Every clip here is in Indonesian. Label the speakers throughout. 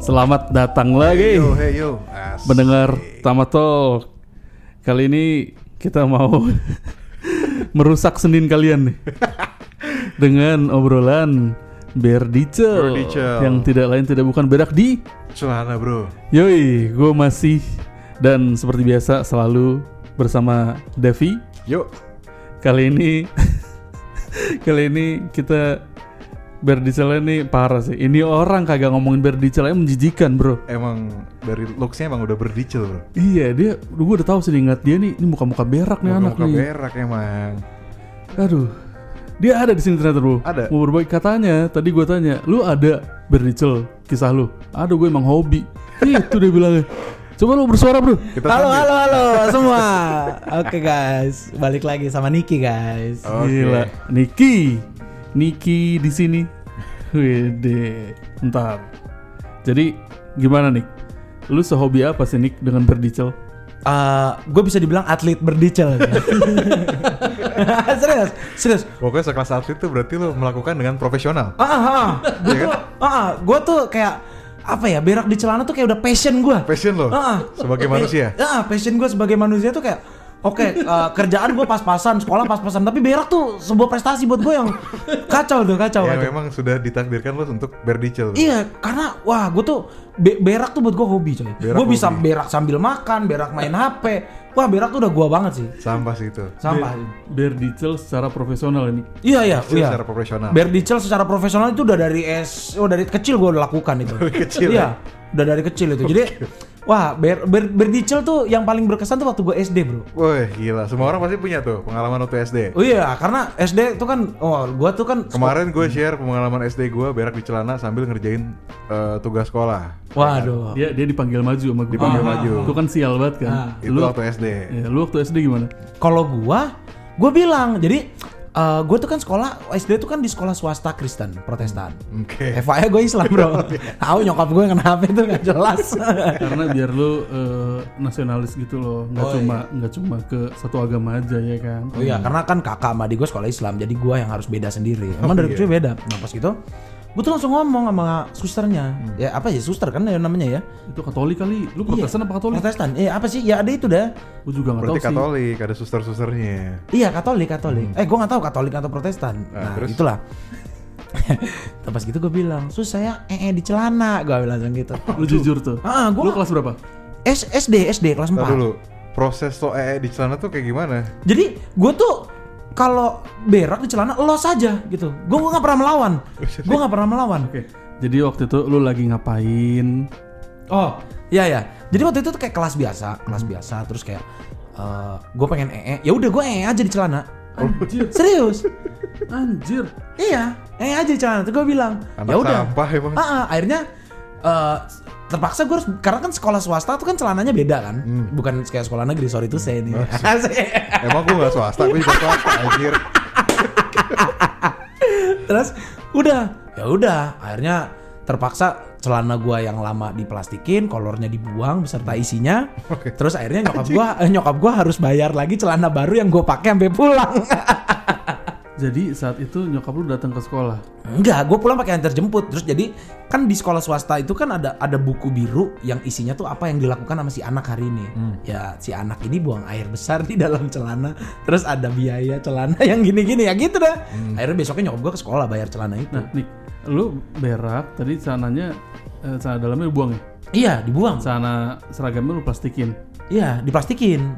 Speaker 1: Selamat datang lagi
Speaker 2: Yo, hey yo. Asik.
Speaker 1: mendengar Tamatol. Kali ini kita mau merusak Senin kalian nih dengan obrolan Berdicel
Speaker 2: Berdicel.
Speaker 1: yang tidak lain tidak bukan berak di
Speaker 2: Celana bro.
Speaker 1: Yoi, gue masih dan seperti biasa selalu bersama Devi.
Speaker 2: Yuk.
Speaker 1: Kali ini kali ini kita Berdicel ini parah sih. Ini orang kagak ngomongin Berdicel aja menjijikan, Bro.
Speaker 2: Emang dari looksnya emang udah berdicil bro.
Speaker 1: Iya, dia gue udah tahu sih nih, ngeliat dia nih, ini muka-muka berak nih anak
Speaker 2: Muka
Speaker 1: nih.
Speaker 2: berak emang.
Speaker 1: Aduh. Dia ada di sini ternyata, Bro.
Speaker 2: Ada?
Speaker 1: Mau berbagi katanya. Tadi gue tanya, "Lu ada Berdicel kisah lu?" Ada gue emang hobi. Itu dia bilangnya. Coba lu bersuara, Bro.
Speaker 2: Kita
Speaker 3: Halo,
Speaker 2: sambil-
Speaker 3: halo, halo semua. Oke guys, balik lagi sama Niki guys.
Speaker 2: Oke.
Speaker 1: Gila, Niki, Niki di sini. Wede, ntar. Jadi gimana nih? Lu sehobi apa sih Nick dengan berdicel?
Speaker 3: gue bisa dibilang atlet berdicel. serius, serius.
Speaker 2: Pokoknya sekelas atlet tuh berarti lo melakukan dengan profesional.
Speaker 3: Ah, ah, ah. gue
Speaker 2: Iya
Speaker 3: tuh, ah, ah, gue tuh kayak apa ya berak di celana tuh kayak udah passion gue.
Speaker 2: Passion lo.
Speaker 3: Ah, ah.
Speaker 2: Sebagai manusia.
Speaker 3: Ah, passion gue sebagai manusia tuh kayak Oke, eh, kerjaan gue pas-pasan, sekolah pas-pasan, tapi berak tuh sebuah prestasi buat gue yang kacau tuh, kacau.
Speaker 2: Ya
Speaker 3: kacau.
Speaker 2: memang sudah ditakdirkan lo untuk berdicil.
Speaker 3: Iya, karena wah gue tuh be- berak tuh buat gue hobi coy. Gue bisa
Speaker 2: hobi.
Speaker 3: berak sambil makan, berak main HP. Wah berak tuh udah gua banget sih.
Speaker 2: Sampah sih itu.
Speaker 3: Sampah.
Speaker 1: Berdicel secara profesional ini.
Speaker 3: Iya iya iya.
Speaker 2: secara profesional.
Speaker 3: Berdicel secara profesional itu udah dari S, oh dari kecil gue udah lakukan itu.
Speaker 2: Dari kecil,
Speaker 3: Iya, udah dari kecil itu. Jadi, wah ber, ber- berdicel tuh yang paling berkesan tuh waktu gue SD bro.
Speaker 2: Wah gila. Semua orang pasti punya tuh pengalaman waktu SD.
Speaker 3: Oh iya, karena SD tuh kan, oh gua tuh kan.
Speaker 2: Kemarin gue share pengalaman SD gue berak di celana sambil ngerjain eh, tugas sekolah.
Speaker 3: Waduh.
Speaker 1: Dia dia dipanggil maju sama gue.
Speaker 2: Dipanggil maju.
Speaker 1: Itu kan sial banget kan.
Speaker 3: Ah.
Speaker 2: Itu
Speaker 1: lu,
Speaker 2: waktu SD.
Speaker 1: ya, lu waktu SD gimana?
Speaker 3: Kalau gua, gua bilang, jadi eh gue tuh kan sekolah SD tuh kan di sekolah swasta Kristen Protestan.
Speaker 2: Oke.
Speaker 3: FYI gue Islam bro. Tahu nyokap gue kenapa itu nggak jelas.
Speaker 1: Karena biar lu eh, nasionalis gitu loh, nggak
Speaker 3: Oh,
Speaker 1: cuma nggak cuma ke satu agama aja ya kan.
Speaker 3: oh iya, karena kan kakak sama adik gue sekolah Islam, jadi gue yang harus beda sendiri. Emang dari kecil beda. Nah pas gitu, gue tuh langsung ngomong sama susternya. Ya apa ya suster kan ya namanya ya?
Speaker 1: Itu Katolik kali. Lu Protestan apa Katolik?
Speaker 3: Protestan. Eh apa sih? Ya ada itu dah.
Speaker 1: Gue juga nggak tahu sih.
Speaker 2: Katolik, ada suster-susternya.
Speaker 3: Iya Katolik Katolik. Eh gue nggak tahu Katolik atau Protestan.
Speaker 2: Nah,
Speaker 3: Nah,
Speaker 2: terus?
Speaker 3: itulah. Pas gitu gue bilang, sus saya ee di celana, gue bilang langsung gitu.
Speaker 1: Lu jujur tuh.
Speaker 3: Ah,
Speaker 1: Lu
Speaker 3: gua-
Speaker 1: kelas berapa?
Speaker 3: S SD SD kelas 4
Speaker 2: Ntar dulu, proses lo ee di celana tuh kayak gimana?
Speaker 3: Jadi gue tuh kalau berak di celana los aja gitu. Gue nggak pernah melawan. Gue nggak pernah melawan.
Speaker 1: Oke. Jadi waktu itu lu lagi ngapain?
Speaker 3: Oh, iya ya. Jadi waktu itu tuh kayak kelas biasa, kelas biasa. Terus kayak gue pengen ee, ya udah gue ee aja di celana.
Speaker 1: Anjir,
Speaker 3: Serius?
Speaker 1: anjir.
Speaker 3: iya, ee aja di celana. Terus gue bilang, ya udah.
Speaker 2: sampah emang.
Speaker 3: Ah, ah, akhirnya eh, terpaksa gue harus karena kan sekolah swasta tuh kan celananya beda kan, bukan kayak sekolah negeri. Sorry tuh saya nih.
Speaker 2: Emang gue gak swasta, gue juga swasta anjir.
Speaker 3: Terus udah, ya udah, akhirnya terpaksa celana gua yang lama diplastikin, kolornya dibuang beserta isinya. Terus akhirnya nyokap gua eh, nyokap gua harus bayar lagi celana baru yang gua pakai sampai pulang.
Speaker 1: Jadi saat itu nyokap lu datang ke sekolah.
Speaker 3: Enggak, gua pulang pakai antar jemput. Terus jadi kan di sekolah swasta itu kan ada ada buku biru yang isinya tuh apa yang dilakukan sama si anak hari ini. Ya si anak ini buang air besar di dalam celana. Terus ada biaya celana yang gini-gini ya gitu dah. Akhirnya besoknya nyokap gua ke sekolah bayar celana itu.
Speaker 1: Nah, Nick, lu berak tadi celananya eh, celana dalamnya dibuang ya?
Speaker 3: Iya, dibuang.
Speaker 1: Celana seragamnya lu plastikin.
Speaker 3: Iya, diplastikin.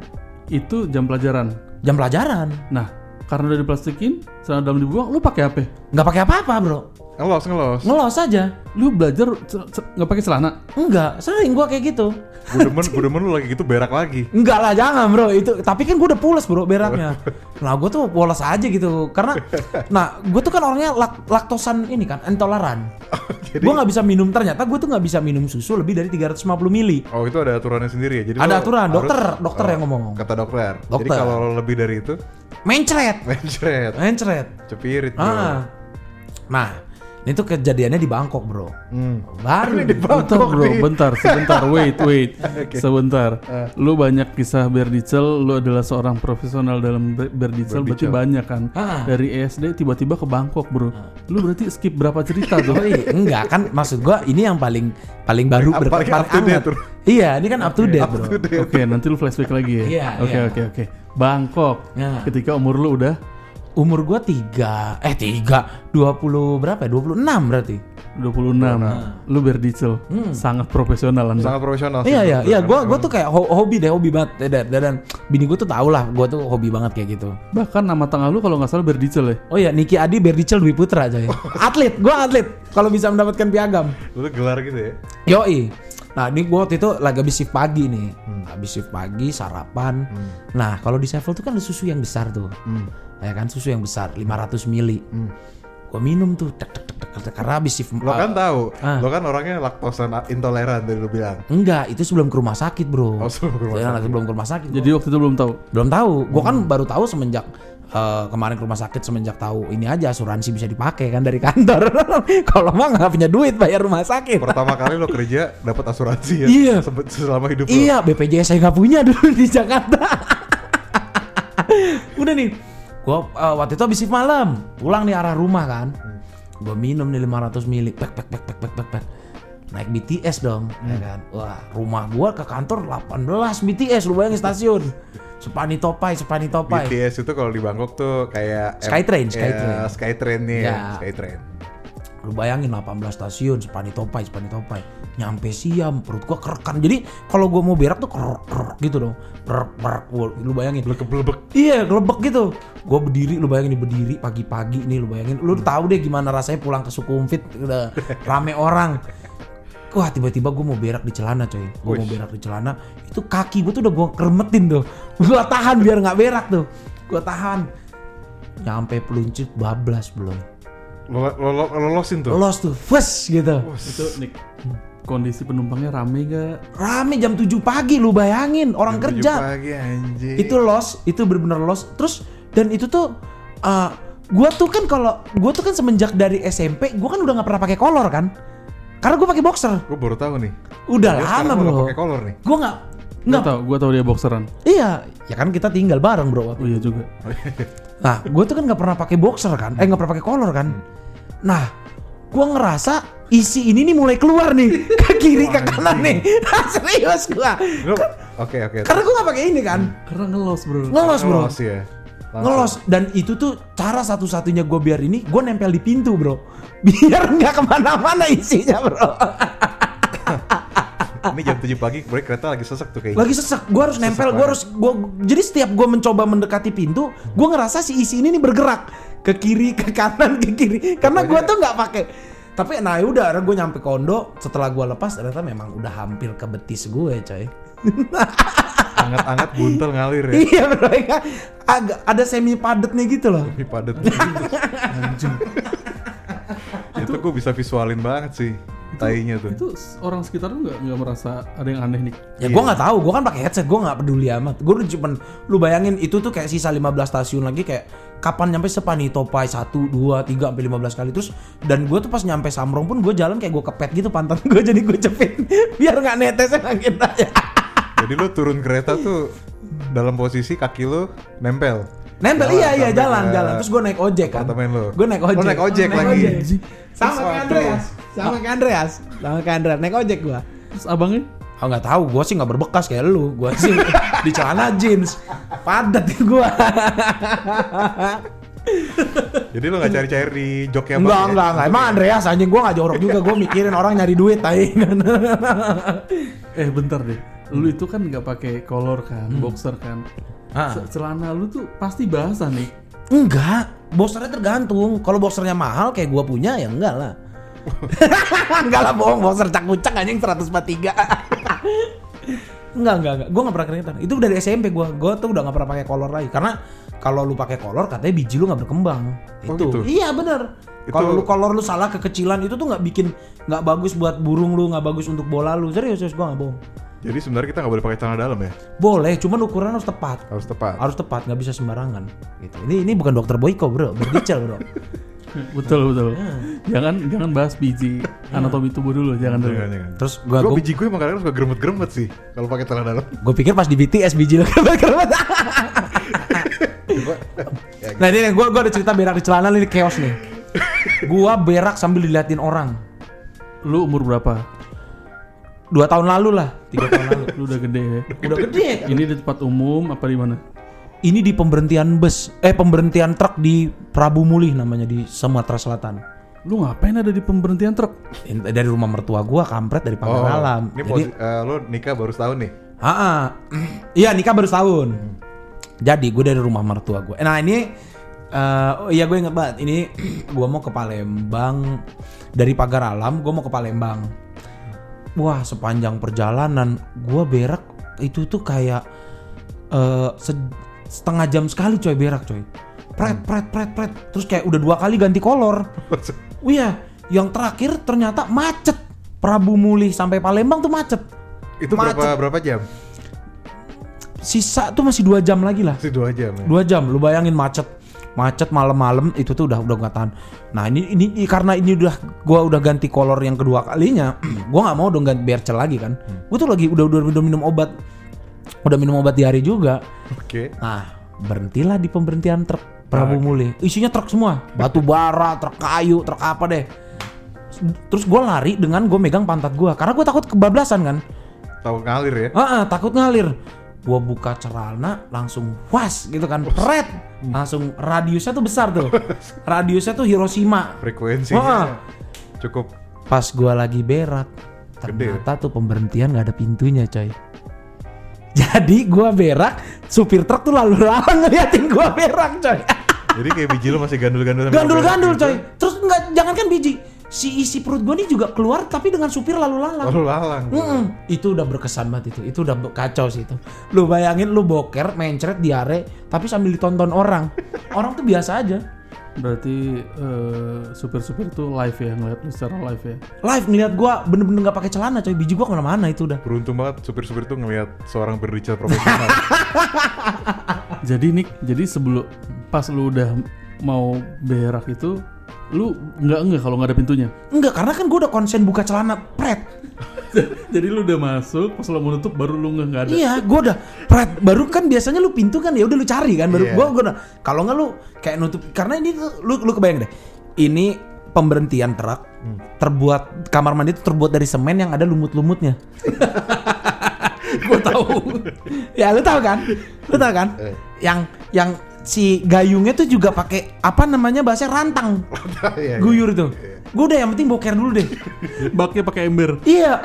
Speaker 1: Itu jam pelajaran.
Speaker 3: Jam pelajaran.
Speaker 1: Nah, karena udah diplastikin, celana dalam dibuang, lu pakai apa?
Speaker 3: Nggak pakai apa-apa, Bro.
Speaker 2: Ngelos, ngelos.
Speaker 3: Ngelos aja.
Speaker 1: Lu belajar nggak pakai celana?
Speaker 3: Enggak, sering gua kayak gitu.
Speaker 2: Gue demen, gue demen lu lagi gitu berak lagi.
Speaker 3: Enggak lah, jangan, Bro. Itu tapi kan gua udah pules, Bro, beraknya. Nah, gua tuh polos aja gitu. Karena nah, gua tuh kan orangnya lak- laktosan ini kan, intoleran.
Speaker 2: Jadi,
Speaker 3: Gua nggak bisa minum ternyata gua tuh nggak bisa minum susu lebih dari 350 mili.
Speaker 2: oh itu ada aturannya sendiri ya? Jadi
Speaker 3: Ada aturan,
Speaker 2: harus-
Speaker 3: dokter, dokter
Speaker 2: oh,
Speaker 3: yang ngomong.
Speaker 2: Kata dokter. Jadi
Speaker 3: Dokter.
Speaker 2: kalau lo lebih dari itu,
Speaker 3: Mencret.
Speaker 2: mencret,
Speaker 3: Mencret.
Speaker 2: cepirit bro.
Speaker 3: Ah. Nah, Ini tuh kejadiannya di Bangkok bro.
Speaker 2: Hmm.
Speaker 3: Baru
Speaker 2: Ini di
Speaker 1: Bentar
Speaker 2: Bangkok
Speaker 1: bro,
Speaker 2: nih.
Speaker 1: bentar, sebentar, wait, wait, sebentar. Lu banyak kisah berdicel, lu adalah seorang profesional dalam ber- berdicel, berarti banyak kan.
Speaker 3: Ah.
Speaker 1: Dari ESD tiba-tiba ke Bangkok bro. Lu berarti skip berapa cerita tuh?
Speaker 3: Oh iya, enggak kan maksud gua ini yang paling paling baru ber-
Speaker 2: Paling
Speaker 3: paling
Speaker 2: up to date,
Speaker 3: hangat.
Speaker 2: bro.
Speaker 3: Iya, ini kan up to date, Bro.
Speaker 1: Oke, nanti lu flashback lagi ya.
Speaker 3: Iya,
Speaker 1: Oke,
Speaker 3: iya.
Speaker 1: oke, oke. Bangkok.
Speaker 3: Nah.
Speaker 1: Ketika umur lu udah
Speaker 3: Umur gua tiga, eh tiga, 20 berapa ya? 26 berarti.
Speaker 1: 26. Lu berdicel. Sangat profesional Anda.
Speaker 2: Sangat profesional.
Speaker 3: Iya iya iya,
Speaker 2: gue.
Speaker 3: gua gua tuh kayak ho- hobi deh, hobi banget. Dan, dan, dan bini gua tuh tau lah, gua tuh hobi banget kayak gitu.
Speaker 1: Bahkan nama tengah lu kalau nggak salah berdicel ya.
Speaker 3: Oh iya, Niki Adi Berdicel Dwi Putra coy. atlet, gua atlet. Kalau bisa mendapatkan piagam.
Speaker 2: Lu gelar gitu ya.
Speaker 3: Yoi. Nah, ini gua waktu itu lagi habis shift pagi nih. Habis shift pagi, sarapan. Nah, kalau di Sevel tuh kan ada susu yang besar tuh. Ya kan susu yang besar 500 mili. Gua minum tuh tek tek tek tek, tek, karena habis shift
Speaker 2: Lo kan tahu,
Speaker 3: Ah.
Speaker 2: lo kan orangnya laktosa intoleran tadi lo bilang.
Speaker 3: Enggak, itu sebelum ke rumah sakit, Bro.
Speaker 2: Oh, sebelum ke rumah
Speaker 3: Ya,
Speaker 2: sakit.
Speaker 3: sebelum ke rumah sakit.
Speaker 1: Jadi waktu itu belum tahu.
Speaker 3: belum tahu. Gua kan baru tahu semenjak eh, kemarin ke rumah sakit semenjak tahu ini aja asuransi bisa dipakai kan dari kantor. Kalau mah nggak punya duit bayar rumah sakit.
Speaker 2: Pertama kali lo kerja dapat asuransi ya.
Speaker 3: Iya.
Speaker 2: Selama hidup lo.
Speaker 3: Iya, BPJS saya nggak punya dulu di Jakarta. Udah nih, gua eh, waktu itu habis shift malam, pulang nih arah rumah kan. Gua minum nih 500 mili, pek pek pek pek pek pek pek. Naik BTS dong, ya kan. Wah, rumah gua ke kantor 18 BTS, lu bayangin stasiun. Sepani Topai, Sepani Topai.
Speaker 2: BTS itu kalau di Bangkok tuh kayak
Speaker 3: Skytrain,
Speaker 2: ya,
Speaker 3: Skytrain.
Speaker 2: Skytrain nih ya,
Speaker 3: Ya.
Speaker 2: Skytrain.
Speaker 3: Lu bayangin 18 stasiun, Sepani Topai, Sepani Topai. Nyampe siam, perut gua kerekan. Jadi kalau gua mau berak tuh kerok kerok gitu dong. Berak. Wah, Lu bayangin.
Speaker 2: Blebek-blebek.
Speaker 3: Iya, gelebek gitu. Gue berdiri, lu bayangin nih berdiri pagi-pagi nih, lu bayangin. Lu tahu deh gimana rasanya pulang ke Sukhumvit udah rame orang. Wah tiba-tiba gue mau berak di celana coy Gue mau berak di celana Itu kaki gue tuh udah gue keremetin tuh Gue tahan biar nggak berak tuh Gue tahan Nyampe peluncur bablas belum
Speaker 2: lolosin tuh.
Speaker 3: Los tuh, fes gitu
Speaker 1: Itu Nick. Kondisi penumpangnya rame gak?
Speaker 3: Rame jam 7 pagi lu bayangin Orang
Speaker 2: Jam tujuh
Speaker 3: kerja
Speaker 2: Pagi anjing.
Speaker 3: itu loss itu bener-bener loss terus dan itu tuh uh, gua tuh kan kalau gua tuh kan semenjak dari SMP gua kan udah nggak pernah pakai kolor kan karena gua pakai boxer
Speaker 2: Gue baru tahu nih.
Speaker 3: udah
Speaker 2: Dia
Speaker 3: lama bro
Speaker 2: udah pakai kolor nih.
Speaker 3: gua nggak nggak
Speaker 1: tau, gua tau dia boxeran.
Speaker 3: iya ya kan kita tinggal bareng bro
Speaker 1: Oh iya juga.
Speaker 3: nah gua tuh kan nggak pernah pakai boxer kan eh nggak pernah pakai kolor kan nah gua ngerasa isi ini nih mulai keluar nih ke kiri ke kanan nih. Serius gua.
Speaker 2: Lo- Oke oke.
Speaker 3: karena gua nggak pakai ini kan?
Speaker 1: Karena ngelos bro.
Speaker 3: ngelos bro.
Speaker 2: Ngelos ya. Langsung.
Speaker 3: ngelos. Dan itu tuh cara satu-satunya gue biar ini gue nempel di pintu bro. Biar nggak ke mana-mana isinya bro.
Speaker 2: Ini jam 7 pagi, break kereta lagi sesek tuh kayaknya.
Speaker 3: lagi sesek. Gue harus nempel gue harus gua, jadi setiap gue mencoba mendekati pintu gue ngerasa si isi ini nih bergerak ke kiri ke kanan ke kiri. Karena gue
Speaker 2: Pokoknya-
Speaker 3: tuh nggak pakai tapi nah udah akhirnya gue nyampe kondo. Setelah gue lepas ternyata memang udah hampir ke betis gue coy.
Speaker 2: Anget-anget buntel ngalir ya.
Speaker 3: iya bro ya. agak ada semi padatnya gitu loh.
Speaker 2: Lebih padat. itu gue bisa visualin banget sih tainya tuh.
Speaker 1: Itu orang sekitar lu nggak nggak merasa ada yang aneh nih.
Speaker 3: Ya gue nggak tahu, gue kan pakai headset, gue nggak peduli amat. Gue cuman lu bayangin itu tuh kayak sisa 15 stasiun lagi kayak kapan nyampe Sepani Topai 1 2 3 sampai 15 kali terus dan gue tuh pas nyampe Samrong pun gue jalan kayak gue kepet gitu pantat gue jadi gue cepet biar nggak netesnya makin aja.
Speaker 2: Jadi lu turun kereta tuh dalam posisi kaki lu nempel.
Speaker 3: Nempel
Speaker 2: Jalan
Speaker 3: iya iya jalan
Speaker 2: ke
Speaker 3: jalan terus gue naik ojek kan.
Speaker 2: apartemen lu.
Speaker 3: Gue naik ojek.
Speaker 2: Lu naik ojek lagi.
Speaker 3: Sama kayak. Andreas. Sama kayak Andreas. Sama kayak Andreas naik ojek gue.
Speaker 1: Terus abangnya
Speaker 3: Oh nggak tahu, gue sih nggak berbekas kayak lu. Gue sih di celana jeans, padat gue.
Speaker 2: Jadi lu gak cari-cari di joknya
Speaker 3: Enggak,
Speaker 2: Bang, ya?
Speaker 3: enggak, enggak. Emang Andreas anjing gua enggak jorok juga. Gua mikirin orang nyari duit tai.
Speaker 1: eh bentar deh. Lu itu kan nggak pakai kolor kan, boxer kan.
Speaker 3: Ah.
Speaker 1: Celana lu tuh pasti basah nih.
Speaker 3: enggak, boxernya tergantung. Kalau boxernya mahal kayak gua punya ya enggak lah. enggak lah bohong, boxer cak-ucak anjing 143. enggak, enggak, enggak. Gua enggak pernah keringetan. Itu dari SMP gua. Gua tuh udah enggak pernah pakai kolor lagi karena kalau lu pakai kolor katanya biji lu nggak berkembang.
Speaker 2: Oh,
Speaker 3: itu.
Speaker 2: gitu?
Speaker 3: Iya bener.
Speaker 2: Itu-
Speaker 3: Kalau lu kolor lu salah kekecilan itu tuh nggak bikin nggak bagus buat burung lu, nggak bagus untuk bola lu. Serius, serius gua nggak bohong.
Speaker 2: Jadi sebenarnya kita gak boleh pakai celana dalam ya?
Speaker 3: Boleh, cuman ukuran harus tepat.
Speaker 2: Harus tepat.
Speaker 3: Harus tepat, nggak bisa sembarangan. Gitu. Ini ini bukan dokter Boyko bro, berdicel bro.
Speaker 1: Betul betul. Jangan jangan bahas biji anatomi tubuh dulu, jangan dulu.
Speaker 2: Jangan, jangan.
Speaker 3: Terus gua
Speaker 2: Gue
Speaker 3: gua,
Speaker 2: biji gue emang kadang-kadang suka geremet-geremet sih kalau pakai celana dalam.
Speaker 3: gua pikir pas di BTS biji lo
Speaker 2: ya,
Speaker 3: Nah ini gua gua ada cerita berak di celana ini chaos nih. Gua berak sambil diliatin orang.
Speaker 1: Lu umur berapa?
Speaker 3: Dua tahun lalu lah, tiga tahun lalu.
Speaker 1: Lu udah gede ya.
Speaker 3: Udah gede. kan?
Speaker 1: Ini di tempat umum apa di mana?
Speaker 3: Ini di pemberhentian bus, eh pemberhentian truk di Prabu Mulih namanya di Sumatera Selatan.
Speaker 1: Lu ngapain ada di pemberhentian truk?
Speaker 3: Dari rumah mertua gua kampret dari pagar
Speaker 2: Oh,
Speaker 3: alam.
Speaker 2: ini
Speaker 3: Jadi,
Speaker 2: eh, lo nikah baru setahun nih.
Speaker 3: Ah, iya nikah baru setahun. Jadi gue dari rumah mertua gue. Nah ini, eh, oh iya gue inget banget. Ini gue mau ke Palembang dari pagar alam. Gue mau ke Palembang. Wah sepanjang perjalanan gue berak itu tuh kayak se- setengah jam sekali coy berak coy. Pret pret pret pret. Terus kayak udah dua kali ganti kolor. Oh iya, yang terakhir ternyata macet. Prabu Mulih sampai Palembang tuh macet.
Speaker 2: Itu berapa berapa jam?
Speaker 3: Sisa tuh masih dua jam lagi lah.
Speaker 2: Masih dua jam ya.
Speaker 3: Dua jam, lu bayangin macet, macet malam-malam itu tuh udah udah nggak tahan. Nah ini ini karena ini udah gua udah ganti kolor yang kedua kalinya, gua nggak mau dong ganti bercel lagi kan. Gua tuh lagi udah udah udah minum obat, udah minum obat di hari juga.
Speaker 2: Oke.
Speaker 3: Nah berhentilah di pemberhentian truk Prabu Mulih. Isinya truk semua, batu bara, truk kayu, truk apa deh. Terus gue lari dengan gue megang pantat gue karena gue takut kebablasan kan.
Speaker 2: Tahu ngalir ya.
Speaker 3: Ah, takut ngalir. Gua buka celana langsung was gitu kan, red. Langsung radiusnya tuh besar tuh. Radiusnya tuh Hiroshima.
Speaker 2: Frekuensinya
Speaker 3: Wah.
Speaker 2: cukup
Speaker 3: Pas gua lagi berak,
Speaker 2: Gede.
Speaker 3: ternyata tuh pemberhentian nggak ada pintunya, coy. Jadi gua berak, supir truk tuh lalu lalang ngeliatin gua berak, coy.
Speaker 2: Jadi kayak biji lo masih gandul-gandul
Speaker 3: Gandul-gandul, coy.
Speaker 2: gitu.
Speaker 3: Terus nggak jangankan biji, si isi perut gua nih juga keluar tapi dengan supir lalu lalang.
Speaker 2: Lalu lalang.
Speaker 3: Mm-mm. Itu udah berkesan banget itu. Itu udah kacau sih itu. Lu bayangin lu boker, mencret, diare, tapi sambil ditonton orang. Orang tuh biasa aja.
Speaker 1: Berarti eh, supir-supir itu live ya ngeliat lu secara live ya.
Speaker 3: Live ngeliat gua bener-bener nggak pakai celana coy. Biji gua ke mana-mana itu udah.
Speaker 2: Beruntung banget supir-supir tuh ngelihat seorang berdical profesional.
Speaker 1: Jadi Nick, jadi sebelum pas lu udah mau berak itu, lu nggak nggak kalau nggak ada pintunya.
Speaker 3: Enggak, karena kan gua udah konsen buka celana pret.
Speaker 1: jadi lu udah masuk, pas lu mau nutup baru lu nggak nggak ada.
Speaker 3: Iya, gua udah pret. Baru kan biasanya lu pintu kan ya udah lu cari kan. Baru gua gua udah kalau nggak lu kayak nutup karena ini tuh lu lu kebayang deh. Ini pemberhentian truk terbuat kamar mandi itu terbuat dari semen yang ada lumut-lumutnya. gue tahu. ya lu tahu kan? Lu tahu kan?
Speaker 2: Eh.
Speaker 3: Yang yang si gayungnya tuh juga pakai apa namanya bahasa rantang.
Speaker 2: Iya, iya.
Speaker 3: Guyur itu. Gue udah yang penting boker dulu deh.
Speaker 1: Baknya pakai ember.
Speaker 3: iya.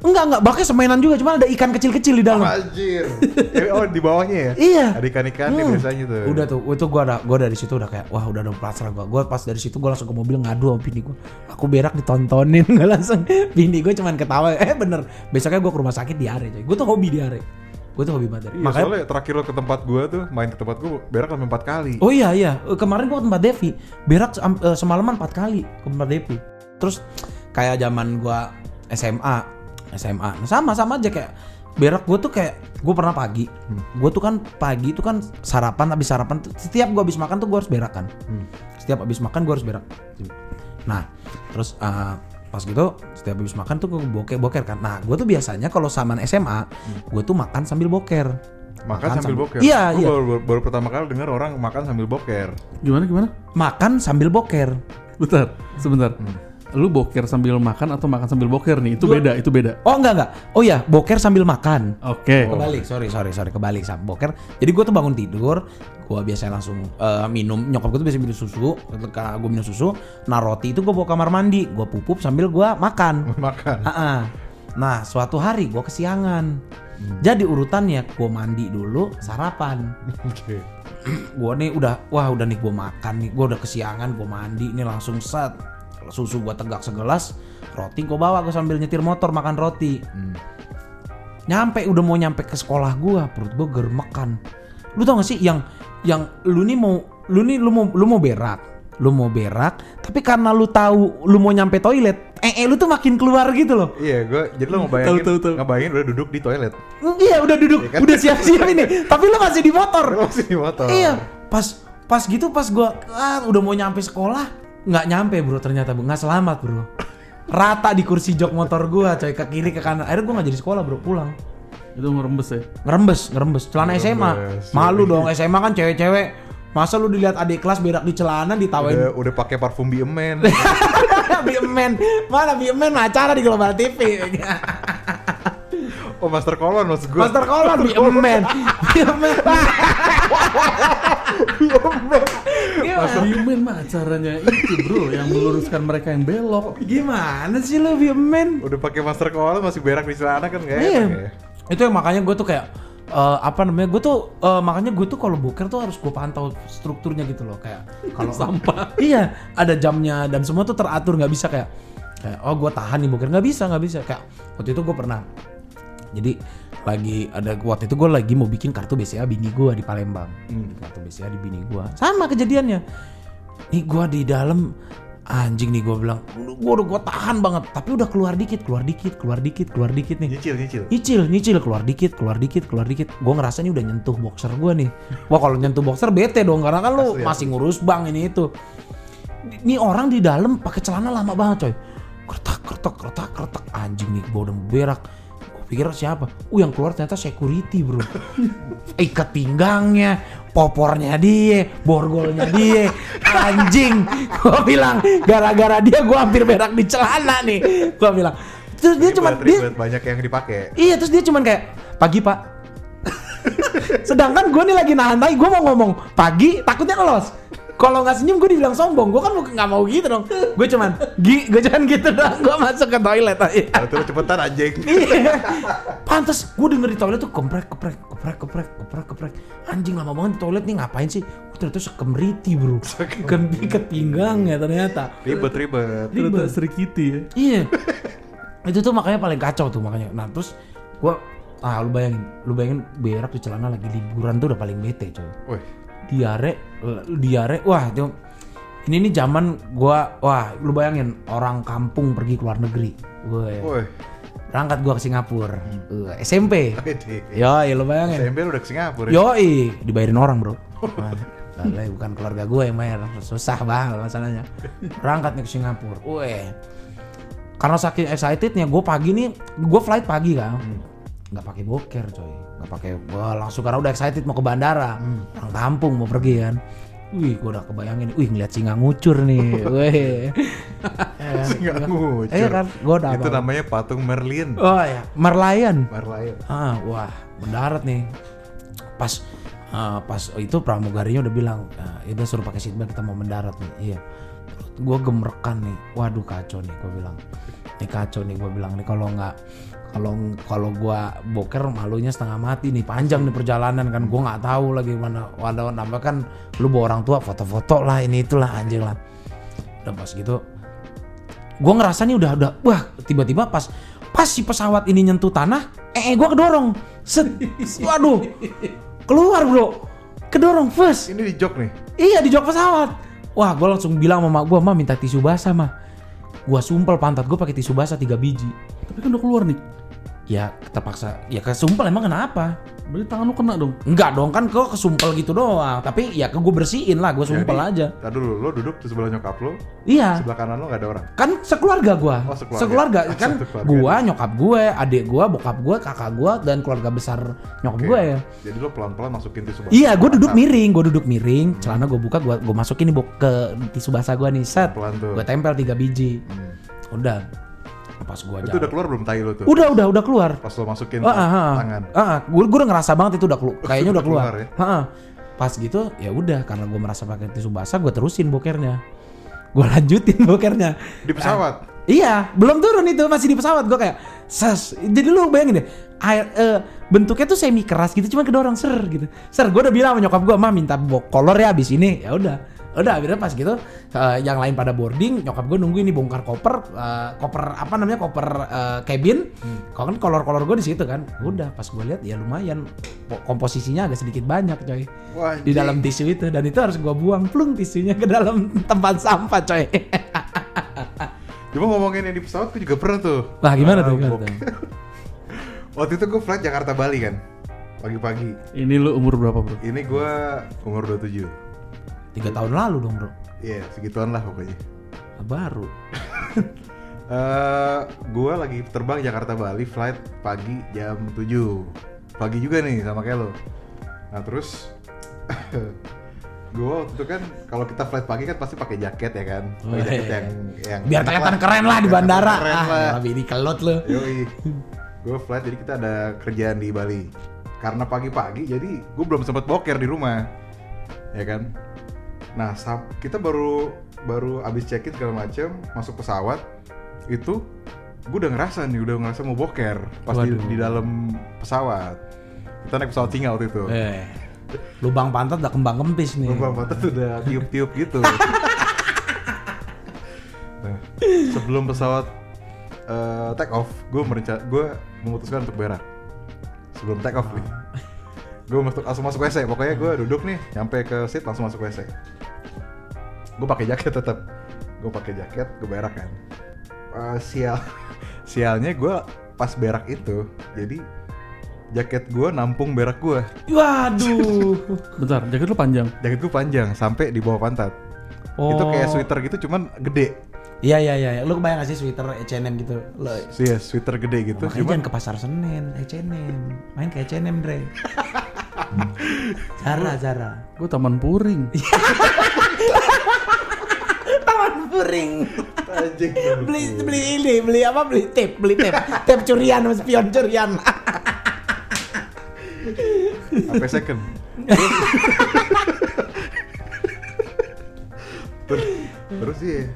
Speaker 3: Enggak enggak, baknya semenan juga, cuma ada ikan kecil-kecil di dalam.
Speaker 2: Anjir. Eh, oh di bawahnya ya?
Speaker 3: Iya.
Speaker 2: Ada ikan-ikan
Speaker 3: Hmm.
Speaker 2: biasanya tuh.
Speaker 3: Udah tuh, itu gua ada gua dari situ udah kayak wah udah ada pasrah gua. Gua pas dari situ gua langsung ke mobil ngadu sama bini gua. Aku berak ditontonin nggak langsung. Bini gua cuman ketawa. Eh bener. Besoknya gua ke rumah sakit diare coy. Gua tuh hobi diare. Gua tuh hobi banget.
Speaker 2: Iya,
Speaker 3: Makanya
Speaker 2: soalnya terakhir lo ke tempat gua tuh main ke tempat gua berak sampai empat kali.
Speaker 3: Oh iya iya, Eh, kemarin gua ke tempat Devi, berak eh, semalaman 4 kali ke tempat Devi. Terus kayak zaman gua SMA, SMA. Nah, sama sama aja kayak berak gua tuh kayak gua pernah pagi. Gua tuh kan pagi itu kan sarapan habis sarapan setiap gua habis makan tuh gua harus berak kan. Setiap habis makan gua harus berak. Nah, terus eh, pas gitu setiap habis makan tuh gua boker boker kan. Nah, gua tuh biasanya kalau zaman SMA, gua tuh makan sambil boker.
Speaker 2: Makan sambil boker.
Speaker 3: Iya,
Speaker 2: Gua
Speaker 3: iya.
Speaker 2: Baru, baru, baru pertama kali dengar orang makan sambil boker.
Speaker 1: Gimana gimana?
Speaker 3: Makan sambil boker.
Speaker 1: Bentar, sebentar. Lu boker sambil makan atau makan sambil boker nih? Itu beda, itu beda.
Speaker 3: Oh enggak enggak. Oh iya, boker sambil makan.
Speaker 1: Oke.
Speaker 3: Kebalik, sorry sorry sorry kebalik sama boker. Jadi gue tuh bangun tidur, gue biasanya langsung eh, minum. Nyokap gue tuh biasa minum susu. Ketika gue minum susu, nah roti itu gue bawa kamar mandi, gue pupup sambil gue makan.
Speaker 2: makan.
Speaker 3: Nah suatu hari gue kesiangan. Jadi urutannya gue mandi dulu, sarapan.
Speaker 2: Oke.
Speaker 3: gue nih udah wah udah nih gue makan nih, gue udah kesiangan, gue mandi ini langsung set susu gue tegak segelas, roti gue bawa gue sambil nyetir motor makan roti. Nyampe udah mau nyampe ke sekolah gua, perut gua germekan. Lu tau gak sih yang yang lu nih mau lu nih lu mau lu mau berak, lu mau berak, tapi karena lu tahu lu mau nyampe toilet, eh, eh lu tuh makin keluar gitu loh.
Speaker 2: Iya, gue jadi lo ngebayangin,
Speaker 1: Tahu, tahu, tahu.
Speaker 2: ngebayangin udah duduk di toilet.
Speaker 3: Mm, Iya udah duduk,
Speaker 2: Iya kan?
Speaker 3: udah siap-siap ini, tapi lu masih di motor.
Speaker 2: Lo masih di motor.
Speaker 3: Iya, pas pas gitu pas gua ah, udah mau nyampe sekolah, nggak nyampe bro ternyata bro. Nggak selamat bro. Rata di kursi jok motor gua coy ke kiri ke kanan. Akhirnya gua nggak jadi sekolah bro. Pulang.
Speaker 1: Itu ngerembes ya.
Speaker 3: ngerembes ngerembes. Celana SMA
Speaker 2: Ngerembes.
Speaker 3: malu dong. SMA kan cewek-cewek. Masa lu dilihat adik kelas berak di celana ditawain?
Speaker 2: Udah, udah pakai parfum Biemen.
Speaker 3: Biemen mana Biemen acara di Global TV
Speaker 2: oh Master Kolon maksud gue.
Speaker 3: Master Kolon Biemen Biemen Gimana?
Speaker 1: Biemen mah acaranya itu bro yang meluruskan mereka yang belok.
Speaker 3: Gimana sih lu Biemen
Speaker 2: Udah pakai Master Kolon masih berak di celana kan gak
Speaker 3: Iya.
Speaker 2: enak ya.
Speaker 3: Itu yang makanya gue tuh kayak eh, apa namanya? Gue tuh eh, makanya gue tuh kalau boker tuh harus gue pantau strukturnya gitu loh kayak kalau
Speaker 1: Sampah.
Speaker 3: iya, ada jamnya dan semua tuh teratur nggak bisa kayak kayak oh gue tahan nih boker nggak bisa nggak bisa kayak waktu itu gue pernah jadi lagi ada waktu itu gue lagi mau bikin kartu BCA bini gue di Palembang. Kartu BCA di bini gue sama kejadiannya. Nih gue di dalam anjing nih gue bilang gue udah gue tahan banget. Tapi udah keluar dikit keluar dikit keluar dikit keluar dikit nih.
Speaker 2: Nyicil nyicil.
Speaker 3: nyicil nyicil keluar dikit keluar dikit keluar dikit. Gue ngerasa ini udah nyentuh boxer gue nih. Wah kalau nyentuh boxer bete dong karena kan lu
Speaker 2: Asli,
Speaker 3: masih ngurus bang ini itu. Ini orang di dalam pakai celana lama banget coy. Kertak kertak kertak kertak. Anjing nih gue udah berak pikir siapa uh yang keluar ternyata security bro ikat pinggangnya popornya dia borgolnya dia anjing gue bilang gara-gara dia gue hampir berak di celana nih gue bilang terus dia cuma dia
Speaker 2: banyak yang dipakai.
Speaker 3: Iya terus dia cuman kayak pagi pak. Sedangkan gue nih lagi nahan tai, gue mau ngomong pagi takutnya ngelos. Kalau nggak senyum gue dibilang sombong, gue kan nggak mau gitu dong. Gue cuman, gi, gue cuman gitu dong. Gue masuk ke toilet aja.
Speaker 2: Lu cepetan anjing.
Speaker 3: Iya. Pantes gue denger di toilet tuh keprek keprek keprek keprek keprek keprek. Anjing lama banget di toilet nih ngapain sih? Gua ternyata sekemriti bro. Kan ikat pinggang ya ternyata.
Speaker 2: Ribet ribet.
Speaker 1: Ternyata Sri Kitty ya.
Speaker 3: Iya. itu tuh makanya paling kacau tuh makanya. Nah terus gua ah lu bayangin, lu bayangin berak di celana lagi liburan tuh udah paling bete coy. Diare, diare, wah itu ini nih zaman gua wah lu bayangin orang kampung pergi ke luar negeri. Gue berangkat gua ke Singapura. Uh, SMP. Yo, lu bayangin.
Speaker 2: SMP lu udah ke Singapura. ya?
Speaker 3: Yoi, dibayarin orang bro. Lale, bukan keluarga gue yang bayar, susah banget masalahnya. Berangkat nih ke Singapura. Weh, karena saking excitednya, gue pagi nih, gue flight pagi kan, nggak pakai boker coy, nggak pakai, wah langsung karena udah excited mau ke bandara, orang kampung mau pergi kan. Wih, gue udah kebayangin, wih ngeliat singa ngucur nih, weh. Eh,
Speaker 2: Singa ngucur.
Speaker 3: Iya kan, gue udah
Speaker 2: Itu
Speaker 3: apa?
Speaker 2: namanya patung Merlin.
Speaker 3: Oh ya, Merlion.
Speaker 2: Merlion.
Speaker 3: Ah, wah, mendarat nih. Pas ah, pas itu pramugarinya udah bilang, ah, ya udah suruh pakai seatbelt kita mau mendarat nih. Iya. Gue gemerekan nih. Waduh kacau nih gue bilang. Ini kacau nih gue bilang nih kalau nggak kalau kalau gua boker malunya setengah mati nih. Panjang nih perjalanan kan. Gua nggak tahu lagi mana waduh nambah kan lu bawa orang tua foto-foto lah ini itulah anjing lah. Udah pas gitu gue ngerasa nih udah udah wah tiba-tiba pas pas si pesawat ini nyentuh tanah eh, eh gue kedorong. Set waduh keluar bro. Kedorong first
Speaker 2: Ini di jok nih.
Speaker 3: iya di jok pesawat. Wah gue langsung bilang sama mak gue mah minta tisu basah mah gue sumpel pantat gue pakai tisu basah tiga biji.
Speaker 1: Tapi kan udah keluar nih.
Speaker 3: Ya terpaksa ya kesumpel emang kenapa
Speaker 1: Berarti tangan lu kena dong.
Speaker 3: enggak dong kan kok kesumpel gitu doang tapi ya ke gue bersihin lah gue sumpel
Speaker 2: Jadi,
Speaker 3: aja
Speaker 2: Tadi dulu lo duduk di sebelah nyokap lo,
Speaker 3: iya
Speaker 2: sebelah kanan lo gak ada orang.
Speaker 3: kan sekeluarga gua
Speaker 2: Oh, sekeluarga. Oh,
Speaker 3: kan
Speaker 2: satu keluarga.
Speaker 3: gua nyokap gue adik gua bokap gua kakak gua dan keluarga besar nyokap
Speaker 2: Oke.
Speaker 3: gue ya
Speaker 2: Jadi lo pelan-pelan masukin tisu basah.
Speaker 3: iya gue duduk miring gue duduk miring celana gue buka gua gua masukin nih ke tisu basah gua nih set gue tempel tiga biji
Speaker 2: Hmm.
Speaker 3: udah pas gua
Speaker 2: Itu
Speaker 3: jalan
Speaker 2: udah keluar belum tai lo tuh?
Speaker 3: udah udah udah keluar
Speaker 2: Pas lo masukin
Speaker 3: Ah, ah, ah.
Speaker 2: tangan.
Speaker 3: Ah, ah. gue gue udah ngerasa banget itu udah keluar kayaknya udah keluar,
Speaker 2: keluar ya?
Speaker 3: Ah, ah. pas gitu ya udah karena gue merasa pakai tisu basah gue terusin bokernya gue lanjutin bokernya
Speaker 2: Di pesawat.
Speaker 3: Iya, belum turun itu masih di pesawat gue kayak ses. Jadi lu bayangin deh, air eh, bentuknya tuh semi keras gitu, cuma kedorong ser gitu. Ser, gue udah bilang sama nyokap gue, mah minta bok kolor ya abis ini. Ya udah, udah akhirnya pas gitu, eh, yang lain pada boarding, nyokap gue nunggu ini bongkar koper, eh, koper apa namanya koper eh, cabin. Kalau kan kolor-kolor gue di situ kan. Udah, pas gue lihat ya lumayan, po- komposisinya agak sedikit banyak coy.
Speaker 2: Wah,
Speaker 3: Di dalam tisu itu dan itu harus gue buang plung tisunya ke dalam tempat sampah coy.
Speaker 2: Cuma ngomongin yang di pesawat gue juga pernah tuh.
Speaker 3: Wah gimana tuh? Gimana tuh?
Speaker 2: Waktu itu gue flight Jakarta Bali kan. Pagi-pagi.
Speaker 1: Ini lu umur berapa bro?
Speaker 2: Ini gue umur 27.
Speaker 3: Tiga tahun lalu dong bro.
Speaker 2: Iya, segituan lah pokoknya.
Speaker 3: Baru.
Speaker 2: Eh, gua lagi terbang Jakarta Bali flight pagi jam 7 pagi juga nih sama kayak lo nah terus gua waktu itu kan kalau kita flight pagi kan pasti pakai jaket ya kan pakai jaket yang yang
Speaker 3: Biar kelihatan keren lah di bandara.
Speaker 2: keren
Speaker 3: Ah,
Speaker 2: lah.
Speaker 3: lebih di kelot.
Speaker 2: Yoi. gue flight jadi kita ada kerjaan di Bali. Karena pagi-pagi jadi gue belum sempat boker di rumah. Ya kan? Nah, kita baru baru abis check-in segala macem, masuk pesawat itu gue udah ngerasa nih, udah ngerasa mau boker pas di,
Speaker 3: Waduh.
Speaker 2: di dalam pesawat. Kita naik pesawat singa waktu itu.
Speaker 3: Eh. Lubang pantat udah kembang kempis nih.
Speaker 2: Lubang tuh udah tiup-tiup gitu. nah, sebelum pesawat eh, take off, gue merencana, gue memutuskan untuk berak. Sebelum take off nih, gue masuk langsung masuk WC. Pokoknya gue duduk nih, nyampe ke seat langsung masuk WC. Gue pakai jaket tetap, gue pakai jaket, gue berak kan. Eh, sial, sialnya gue pas berak itu, jadi jaket gue nampung berak gue.
Speaker 3: Waduh.
Speaker 1: Bentar, jaket lu panjang.
Speaker 2: jaket gue panjang sampai di bawah pantat. Itu kayak
Speaker 3: Oh.
Speaker 2: sweater gitu cuman gede.
Speaker 3: Iya iya iya. Lu kebayang gak sih sweater H&M gitu? Lo
Speaker 2: Sih ya, sweater gede gitu.
Speaker 3: Makanya
Speaker 2: Cuman
Speaker 3: jangan ke pasar Senen, H&M. Main ke H&M, Dre. Zara, Zara.
Speaker 1: Gue taman puring.
Speaker 3: Puring.
Speaker 2: anjing.
Speaker 3: beli beli ini, beli apa? Beli tape, beli tape. tape curian, spion curian.
Speaker 2: Sampai second. terus, terus sih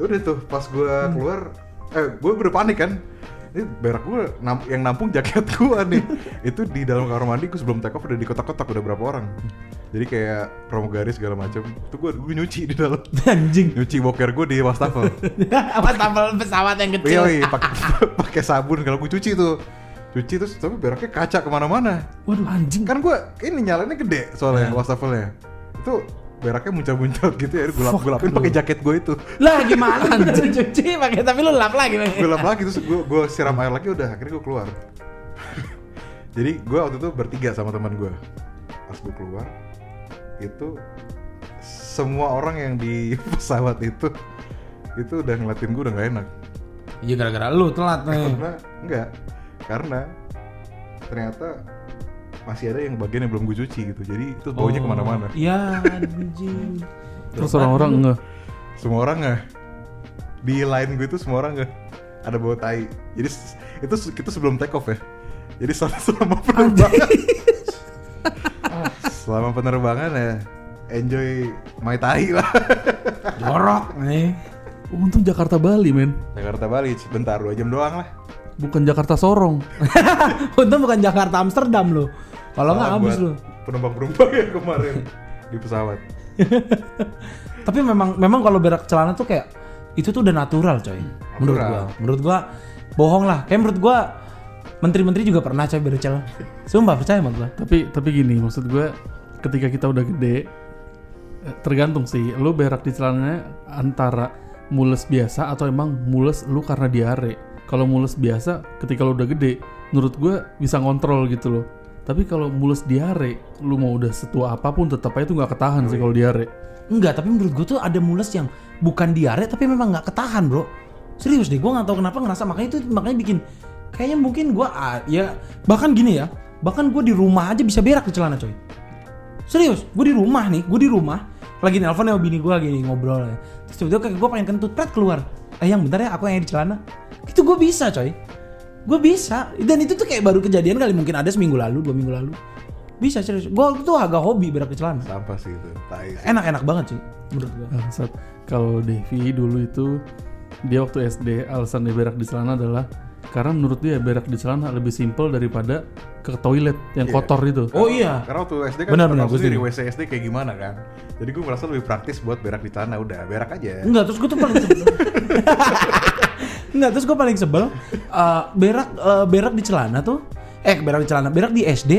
Speaker 2: ya udah tuh pas gue keluar eh gue udah panik kan ini berak gue nam- yang nampung jaket gue nih itu di dalam kamar mandi gue sebelum take off udah dikotak-kotak udah berapa orang jadi kayak pramugari segala macam itu gue gue nyuci di dalam
Speaker 3: Anjing.
Speaker 2: nyuci boker gue di wastafel
Speaker 3: tampil pesawat yang kecil?
Speaker 2: Iya, iya, pakai pakai sabun kalau gue cuci tuh. Cuci terus tapi beraknya kaca ke mana-mana.
Speaker 1: Waduh anjing.
Speaker 2: Kan gue ini nyalainnya gede soalnya wastafelnya. Itu beraknya muncul-muncul gitu ya. Gue lap, gue lapin pakai jaket gue itu.
Speaker 3: Lah gimana cuci pakai tapi lu lap lagi.
Speaker 2: Gue lap lagi terus gue gue siram air lagi udah akhirnya gue keluar. Jadi gue waktu itu bertiga sama teman gue. Pas gue keluar itu semua orang yang di pesawat itu itu udah ngeliatin gue udah gak enak.
Speaker 3: Iya gara-gara lu telat nih.
Speaker 2: karena enggak karena ternyata masih ada yang bagian yang belum gue cuci gitu jadi itu baunya
Speaker 3: Oh,
Speaker 2: ke mana-mana
Speaker 3: Iya anjing.
Speaker 1: Terus orang-orang nge.
Speaker 2: semua orang nggak di line gue itu semua orang nggak ada bau tai jadi itu kita sebelum take off ya jadi selama, selama penerbangan selama penerbangan ya enjoy my tai lah
Speaker 3: Jorok nih.
Speaker 1: Untung Jakarta Bali men.
Speaker 2: Jakarta Bali sebentar dua jam doang lah
Speaker 1: Bukan Jakarta Sorong.
Speaker 3: Untung bukan Jakarta Amsterdam lu. Kalau nggak habis lu.
Speaker 2: penumpang-penumpang yang kemarin di pesawat
Speaker 3: Tapi memang memang kalau berak celana tuh kayak itu tuh udah natural coy. Menurut
Speaker 2: Natural.
Speaker 3: gua. Menurut gua bohong lah. Kayak menurut gua menteri-menteri juga pernah coy bercel. Sumpah percaya sama gua.
Speaker 1: tapi tapi gini maksud gue ketika kita udah gede eh, tergantung sih lu berak di celananya antara mules biasa atau emang mules lu karena diare kalau mules biasa ketika lu udah gede menurut gue bisa ngontrol gitu loh tapi kalau mules diare lu mau udah setua apa pun tetap aja itu nggak ketahan sih kalau diare
Speaker 3: Enggak, tapi menurut gua tuh ada mules yang bukan diare tapi memang nggak ketahan, Bro. Serius deh, gua nggak tahu kenapa ngerasa makanya itu makanya bikin kayaknya mungkin gua ah, ya bahkan gini ya, bahkan gua di rumah aja bisa berak di celana, coy. Serius, gue di rumah nih, gue di rumah lagi nelpon sama bini gue gini ngobrol ya. Terus tiba-tiba kayak gue pengen kentut, pret keluar. Eh yang bentar ya, aku yang di celana. Itu gue bisa coy. Gue bisa. Dan itu tuh kayak baru kejadian kali mungkin ada seminggu lalu, dua minggu lalu. Bisa serius. Gue tuh agak hobi berak di celana.
Speaker 2: sampah sih itu tai sih.
Speaker 3: Enak-enak banget sih menurut gue.
Speaker 1: Kalau Devi dulu itu dia waktu SD alasan dia berak di celana adalah karena menurut dia berak di celana lebih simpel daripada ke toilet yang
Speaker 2: Iya.
Speaker 1: kotor itu.
Speaker 3: Oh iya.
Speaker 2: Karena waktu SD kan
Speaker 3: Benar, benar, gue
Speaker 2: sendiri
Speaker 3: setuju.
Speaker 2: WC SD kayak gimana kan. Jadi gue merasa lebih praktis buat berak di tanah udah berak aja.
Speaker 3: Enggak, terus gue tuh paling. Enggak, terus gue paling sebel eh, berak eh, berak di celana tuh. Eh, berak di celana, berak di SD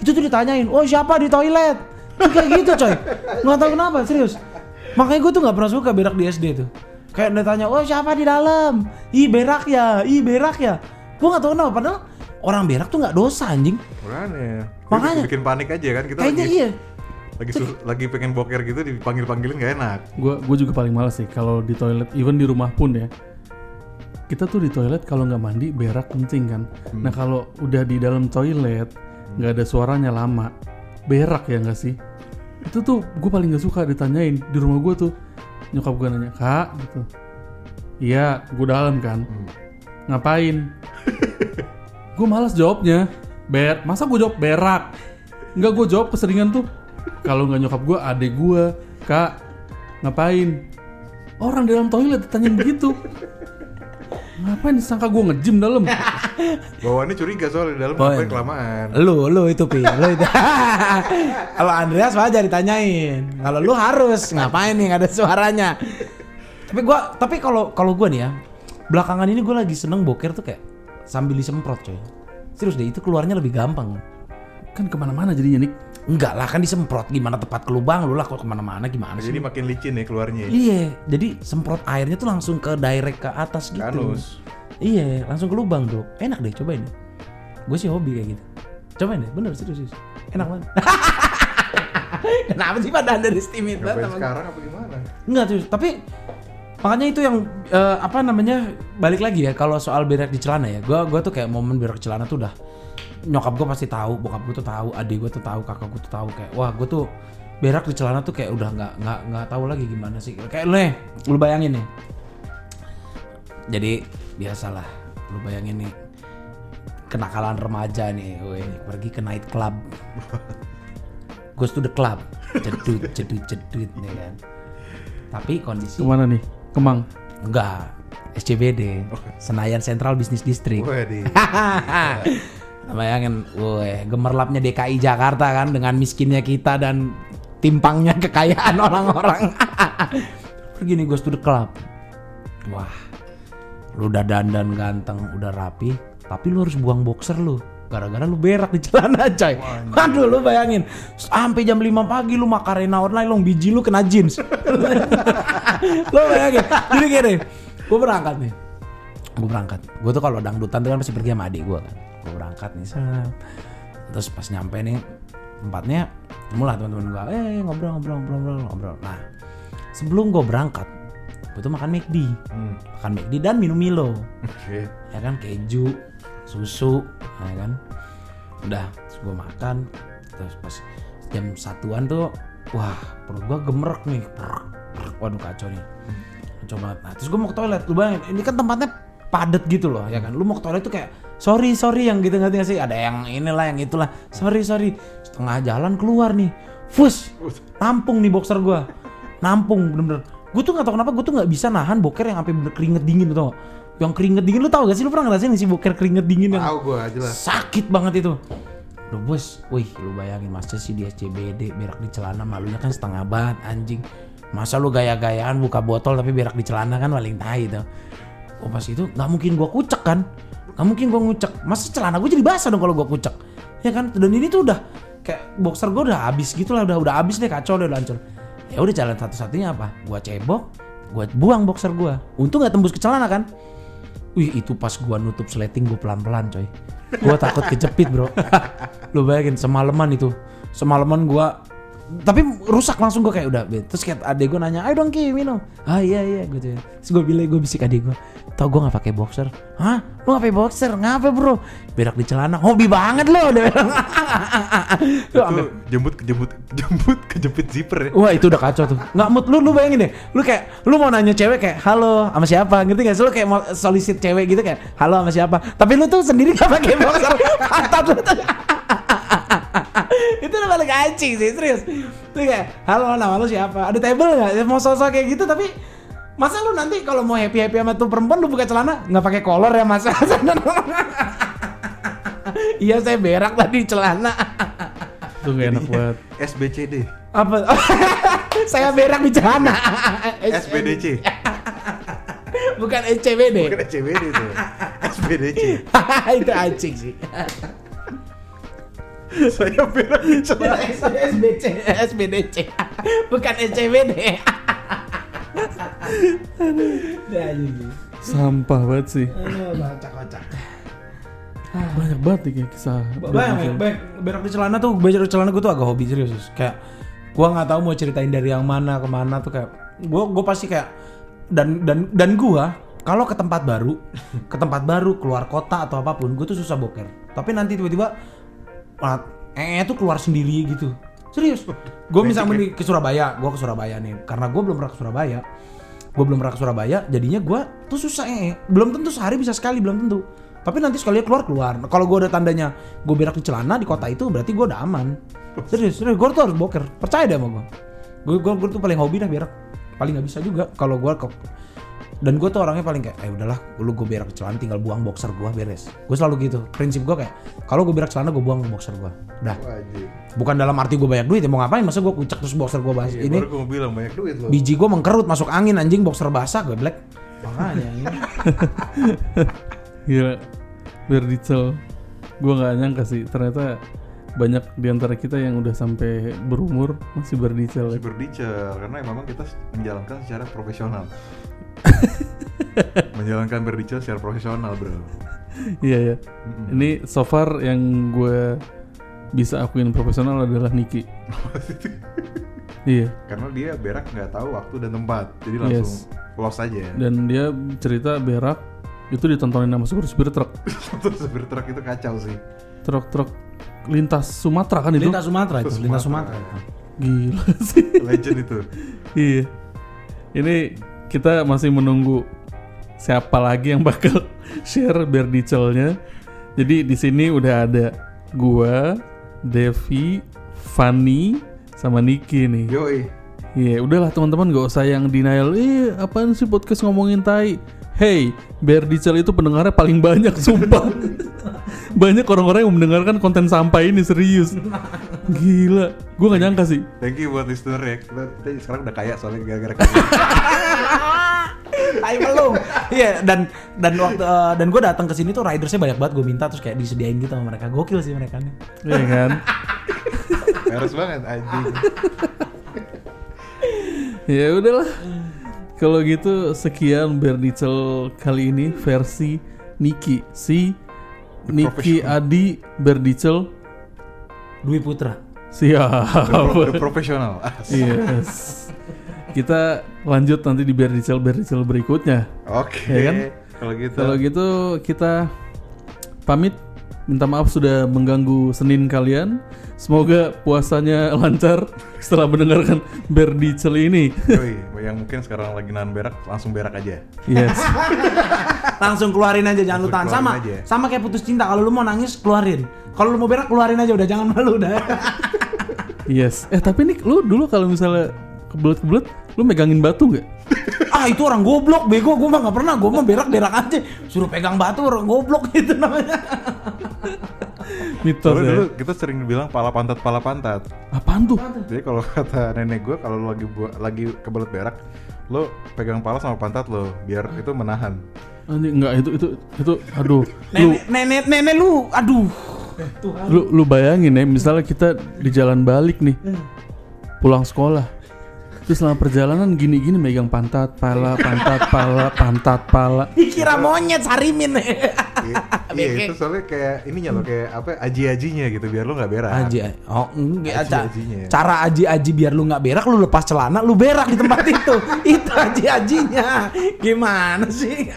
Speaker 3: itu tuh ditanyain, "Oh, siapa di toilet?" Tuh kayak gitu, coy. Nggak tahu kenapa, serius. Makanya gue tuh nggak pernah suka berak di SD tuh. Kayak ditanya, "Oh, siapa di dalam?" Ih, berak ya. Ih, berak ya. Gue nggak tahu kenapa padahal orang berak tuh nggak dosa anjing.
Speaker 2: Makanya.
Speaker 3: Makanya.
Speaker 2: bikin panik aja kan kita
Speaker 3: Kayaknya
Speaker 2: lagi
Speaker 3: iya.
Speaker 2: lagi sur- lagi pengen boker gitu dipanggil panggilin gak enak
Speaker 1: gue gue juga paling males sih kalau di toilet even di rumah pun ya kita tuh di toilet kalau nggak mandi berak kencing kan. Nah kalau udah di dalam toilet nggak ada suaranya lama berak ya nggak sih? Itu tuh gue paling nggak suka ditanyain di rumah gue tuh. Nyokap gue nanya kak gitu. Iya gue dalam kan. Ngapain? Gue malas jawabnya. Ber masa gue jawab berak? Nggak gue jawab keseringan tuh. Kalau nggak nyokap gue adek gue kak ngapain? Orang di dalam toilet ditanyain begitu ngapain disangka gue ngejim dalam
Speaker 2: bawaannya curiga soalnya di dalam ngapain kelamaan
Speaker 3: Lu, lu itu pi, lu itu. Kalau Andreas wajar ditanyain. Kalau lu harus ngapain nih nggak ada suaranya. Tapi gua, tapi kalau kalau gua nih ya, belakangan ini gua lagi seneng boker tuh kayak sambil disemprot coy. Serius deh, itu keluarnya lebih gampang.
Speaker 1: kan ke mana-mana jadinya nih
Speaker 3: Enggak lah kan disemprot gimana tepat ke lubang lu lah kalau ke mana-mana gimana sih?
Speaker 2: jadi makin licin ya keluarnya
Speaker 3: Iya, jadi semprot airnya tuh langsung ke direct ke atas gitu.
Speaker 2: Kanus.
Speaker 3: Iya, langsung ke lubang bro. Enak deh, cobain. Gue sih hobi kayak gitu. Cobain deh, bener serius. serius. Enak banget. Kenapa sih pada dari steam itu?
Speaker 2: Sekarang apa gimana
Speaker 3: Enggak tuh, tapi makanya itu yang eh, apa namanya balik lagi ya kalau soal berak di celana ya. Gua gua tuh kayak momen berak di celana tuh udah nyokap gue pasti tahu, bokap gue tuh tahu, adik gue tuh tahu, kakak gue tuh tahu kayak wah gue tuh berak di celana tuh kayak udah nggak nggak nggak tahu lagi gimana sih. Kayak lu nih, lu bayangin nih. Jadi biasalah, lu bayangin nih kenakalan remaja nih, woi pergi ke night club. Goes to the club, jedut jedut jedut nih kan. Tapi kondisi
Speaker 1: ke mana nih Kemang
Speaker 3: enggak SCBD, Senayan Central Business District. Bayangin, woi, gemerlapnya DKI Jakarta kan dengan miskinnya kita dan timpangnya kekayaan orang-orang. Pergi nih goes to the club. Wah, lu udah dandan ganteng, udah rapi, tapi lu harus buang boxer lu. Gara-gara lu berak di celana coy. Waduh lu bayangin. Sampai jam 5 pagi lu makarena online lu biji lu kena jeans. lu bayangin. Jadi gini, gue berangkat nih. Gue berangkat. Gue tuh kalau dangdutan tuh kan pasti pergi sama adik gue kan. Gue berangkat nih. Terus pas nyampe nih tempatnya mulai teman-teman gue, eh ngobrol ngobrol ngobrol ngobrol ngobrol. Nah, sebelum gue berangkat, gue tuh makan McD,
Speaker 2: Hmm.
Speaker 3: makan McD dan minum Milo.
Speaker 2: Oke.
Speaker 3: ya kan keju susu ya kan. Udah gue makan. Terus pas jam satuan tuh wah perut gue gemerek nih. Waduh kacau nih. Kacau banget. Nah terus gue mau ke toilet lu bayangin ini kan tempatnya padet gitu loh ya kan? Lu mau ke toilet tuh kayak sorry sorry yang gitu ngerti gak sih? Ada yang inilah yang itulah. Sorry sorry. Setengah jalan keluar nih. Fus nampung nih boxer gue nampung bener-bener. Gue tuh gak tau kenapa gue tuh nggak bisa nahan boker yang sampai bener keringet dingin tuh yang keringet dingin lu tau gak sih? Lu pernah ngerasain gak sih boker keringet dingin yang
Speaker 2: Tahu gua jelas.
Speaker 3: sakit banget itu? Loh bos, wih lu bayangin masa sih di SCBD berak di celana malunya kan setengah banget anjing. Masa lu gaya-gayaan buka botol tapi berak di celana kan paling tai tuh Oh pas itu nggak mungkin gua kucek kan? Nggak mungkin gua ngucek. Masa celana gue jadi basah dong kalau gua kucek? Ya kan? Dan ini tuh udah kayak boxer gua udah habis gitu lah udah udah habis deh kacau udah hancur. Ya udah jalan satu-satunya apa? Gua cebok gua buang boxer gua. Untung nggak tembus ke celana kan? Wih itu pas gua nutup sleting gua pelan-pelan coy. Gua takut kejepit bro. Lu bayangin semalaman itu. Semalaman gua tapi rusak langsung gua kayak udah terus kayak adek gua nanya ayo dong Ki minum. Ah iya iya gitu terus gua bilang gua bisik adek gua tau gua nggak pakai boxer? Hah? Lu nggak pakai boxer? Ngapa bro? Berak di celana. Hobi banget lo udah
Speaker 2: Itu jemput kejemput jemput kejepit zipper ya.
Speaker 3: Wah itu udah kacau tuh. Nggak mood lu lu bayangin deh. Lu kayak Lu mau nanya cewek kayak Halo sama siapa? Ngerti gak sih? Lu kayak mau solicit cewek gitu kayak Halo sama siapa? Tapi lu tuh sendiri gak pakai boxer. Pantat lu tuh Itu udah paling anjing sih Serius Lu kayak Halo nama lu siapa Ada table gak Mau sosok kayak gitu tapi Masa lu nanti kalau mau happy-happy sama tuh perempuan lu buka celana nggak pakai kolor ya masa? iya saya berak tadi celana.
Speaker 1: Itu gak enak banget.
Speaker 2: SBCD.
Speaker 3: Apa? saya berak di celana.
Speaker 2: SBDC.
Speaker 3: Bukan SCBD.
Speaker 2: Bukan SCBD itu. SBDC.
Speaker 3: itu anjing sih.
Speaker 2: Saya di celana.
Speaker 3: SBC, SBDC. Bukan SCBD.
Speaker 1: Sampah banget sih.
Speaker 3: Kocak-kocak.
Speaker 1: Banyak banget nih kayak kisah.
Speaker 3: Banyak, banyak. Berak di celana tuh, berak di celana gue tuh agak hobi serius. Kayak Gua nggak tahu mau ceritain dari yang mana ke mana tuh kayak gua gua pasti kayak dan dan dan gua kalau ke tempat baru, ke tempat baru keluar kota atau apa pun, gue tuh susah boker. Tapi nanti tiba-tiba ah, eh tuh keluar sendiri gitu. Serius. Gue misalnya ke Surabaya, gue ke Surabaya nih, karena gue belum pernah ke Surabaya. Gue belum pernah ke Surabaya, jadinya gue tuh susah eh. Belum tentu sehari bisa sekali, belum tentu. Tapi nanti sekali keluar keluar. Kalau gue ada tandanya gue berak di celana di kota itu, berarti gue udah aman. Serius, serius. Gue tuh harus boker. Percaya deh sama gue. Gue gue tuh paling hobi dah berak. Paling nggak bisa juga kalau gue dan gue tuh orangnya paling kayak eh udahlah lu gue berak celana tinggal buang boxer gue beres gue selalu gitu prinsip gue kayak kalau gue berak celana gue buang boxer gue
Speaker 2: Wajib.
Speaker 3: bukan dalam arti gue banyak duit ya mau ngapain masa gue kucek terus boxer gue bahas
Speaker 2: Iya,
Speaker 3: ini
Speaker 2: baru gue bilang banyak duit loh.
Speaker 3: biji gue mengkerut masuk angin anjing boxer basah gue black makanya ini.
Speaker 1: Gila. Berdicel. Gue nggak nyangka sih. Ternyata banyak di antara kita yang udah sampai berumur masih berdicel.
Speaker 2: Masih berdicer karena memang kita menjalankan secara profesional. menjalankan berdicer secara profesional, Bro.
Speaker 1: Iya ya. Ini so far yang gue bisa akuin profesional adalah Niki. iya.
Speaker 2: Karena dia berak nggak tahu waktu dan tempat, jadi langsung los aja.
Speaker 1: Dan dia cerita berak itu ditontonin sama supir-supir truk.
Speaker 2: Terus supir truk itu kacau sih.
Speaker 1: Truk-truk lintas Sumatera kan itu?
Speaker 3: lintas Sumatera itu
Speaker 2: Lintas. Sumatera
Speaker 1: Gila sih.
Speaker 2: Legend itu.
Speaker 1: iya. Ini kita masih menunggu siapa lagi yang bakal share berdicelnya. Jadi di sini udah ada gua, Devi, Fanny, sama Niki nih.
Speaker 2: Yoi.
Speaker 1: Iya, udahlah teman-teman gak usah yang denial. Eh, apaan sih podcast ngomongin tai? Hey, Berdicel itu pendengarnya paling banyak, sumpah. banyak orang-orang yang mendengarkan konten sampah ini serius. Gila, gue gak nyangka sih.
Speaker 2: Thank you buat listener ya. Kita, sekarang udah kaya soalnya gara-gara kalian.
Speaker 3: Tai belum. Iya dan dan waktu eh, dan gue datang ke sini tuh ridersnya banyak banget gue minta terus kayak disediain gitu sama mereka. Gokil sih mereka nih.
Speaker 1: Iya kan?
Speaker 2: Harus banget anjing.
Speaker 1: ya udahlah. Kalau gitu sekian Berdicel kali ini versi Niki si Niki Adi Berdicel
Speaker 3: Dwi Putra.
Speaker 1: siap.
Speaker 2: Profesional.
Speaker 1: Yes. Kita lanjut nanti di Berdicel Berdicel berikutnya.
Speaker 2: Oke.
Speaker 1: Ya kan?
Speaker 2: Kalau gitu.
Speaker 1: Kalau gitu kita pamit. Minta maaf sudah mengganggu Senin kalian. Semoga puasanya lancar setelah mendengarkan Berdicel ini.
Speaker 2: Yoi, yang mungkin sekarang lagi nahan berak, langsung berak aja.
Speaker 1: Yes.
Speaker 3: Langsung keluarin aja jangan lu
Speaker 2: Langsung
Speaker 3: tahan sama
Speaker 2: aja.
Speaker 3: sama kayak putus cinta kalau lu mau nangis keluarin. Kalau lu mau berak keluarin aja udah jangan malu udah.
Speaker 1: Yes. Eh tapi nih lu dulu kalau misalnya kebelet-kebelet, lu megangin batu nggak?
Speaker 3: ah itu orang goblok bego gue mah nggak pernah gue mah berak berak aja suruh pegang batu orang goblok itu namanya
Speaker 1: Mitos
Speaker 2: Soalnya
Speaker 1: ya.
Speaker 2: dulu kita sering bilang pala pantat pala pantat.
Speaker 1: Apaan tuh?
Speaker 2: Jadi kalau kata nenek gue kalau lu lagi buat lagi kebelet berak, lo pegang pala sama pantat lo biar itu menahan.
Speaker 1: Anjing enggak itu itu itu aduh. Lu
Speaker 3: nenek nenek nenek lu aduh Tuhan
Speaker 1: lu lu bayangin ya misalnya kita di jalan balik nih. Pulang sekolah. Terus selama perjalanan gini-gini megang pantat, pala, pantat, pala, pantat, pala.
Speaker 3: dikira monyet sarimin.
Speaker 2: Iya, iya itu soalnya kayak ininya lo kayak apa aji-ajinya gitu biar lo nggak berak.
Speaker 3: Aji, oh enggak ca-
Speaker 2: Aji-ajinya.
Speaker 3: cara aji aji biar lu nggak berak lu lepas celana lu berak di tempat itu. Itu aji ajinya gimana sih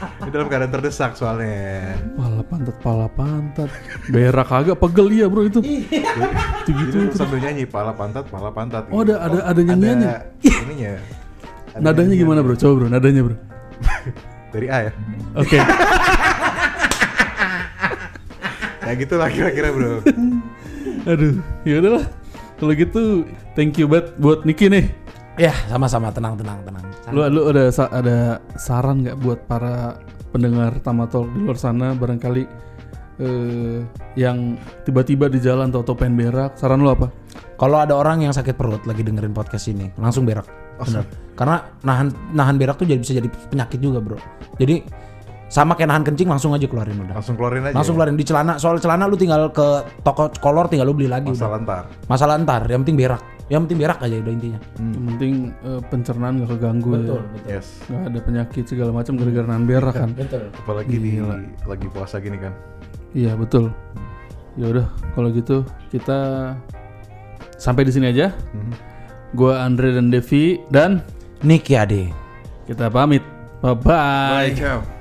Speaker 2: Ini dalam keadaan terdesak soalnya.
Speaker 1: Pala pantat, pala pantat. Berak agak pegel iya bro itu.
Speaker 2: Jadi lu sambil nyanyi pala pantat pala pantat.
Speaker 1: Oh
Speaker 2: gitu.
Speaker 1: ada ada ada nyanyiannya.
Speaker 2: Ada ininya. Ada
Speaker 1: Nadanya gimana bro? Coba bro, nadanya bro.
Speaker 2: Dari A ya.
Speaker 1: Oke.
Speaker 2: Ya gitu lah kira-kira bro.
Speaker 1: Aduh, ya udahlah. Kalau gitu, thank you banget buat Niki nih.
Speaker 3: Ya sama-sama. Tenang tenang tenang.
Speaker 1: Lu lu ada sa- ada saran nggak buat para pendengar Tamatol di luar sana? Barangkali eh, yang tiba-tiba di jalan atau pengen berak, saran lu apa?
Speaker 3: kalau ada orang yang sakit perut lagi dengerin podcast ini langsung berak. Bener. Karena nahan nahan berak tuh jadi bisa jadi penyakit juga bro. Jadi sama kayak nahan kencing langsung aja keluarin udah.
Speaker 2: Langsung keluarin aja.
Speaker 3: langsung keluarin. Di celana soal celana lu tinggal ke toko kolor tinggal lu beli lagi udah.
Speaker 2: Masalah ntar.
Speaker 3: masalah ntar yang penting berak yang penting berak aja udah intinya
Speaker 1: Yang penting eh, pencernaan gak keganggu ya.
Speaker 3: betul
Speaker 2: Yes.
Speaker 1: Gak ada penyakit segala macam gara-gara nahan berak kan.
Speaker 3: betul
Speaker 2: Apalagi di lagi puasa gini kan.
Speaker 1: Iya betul. Ya udah kalau gitu kita Sampai di sini aja.
Speaker 2: Mhm.
Speaker 1: Gue Andre dan Devi dan
Speaker 3: Nick ya deh.
Speaker 1: kita pamit. Bye bye.
Speaker 2: Bye, ciao.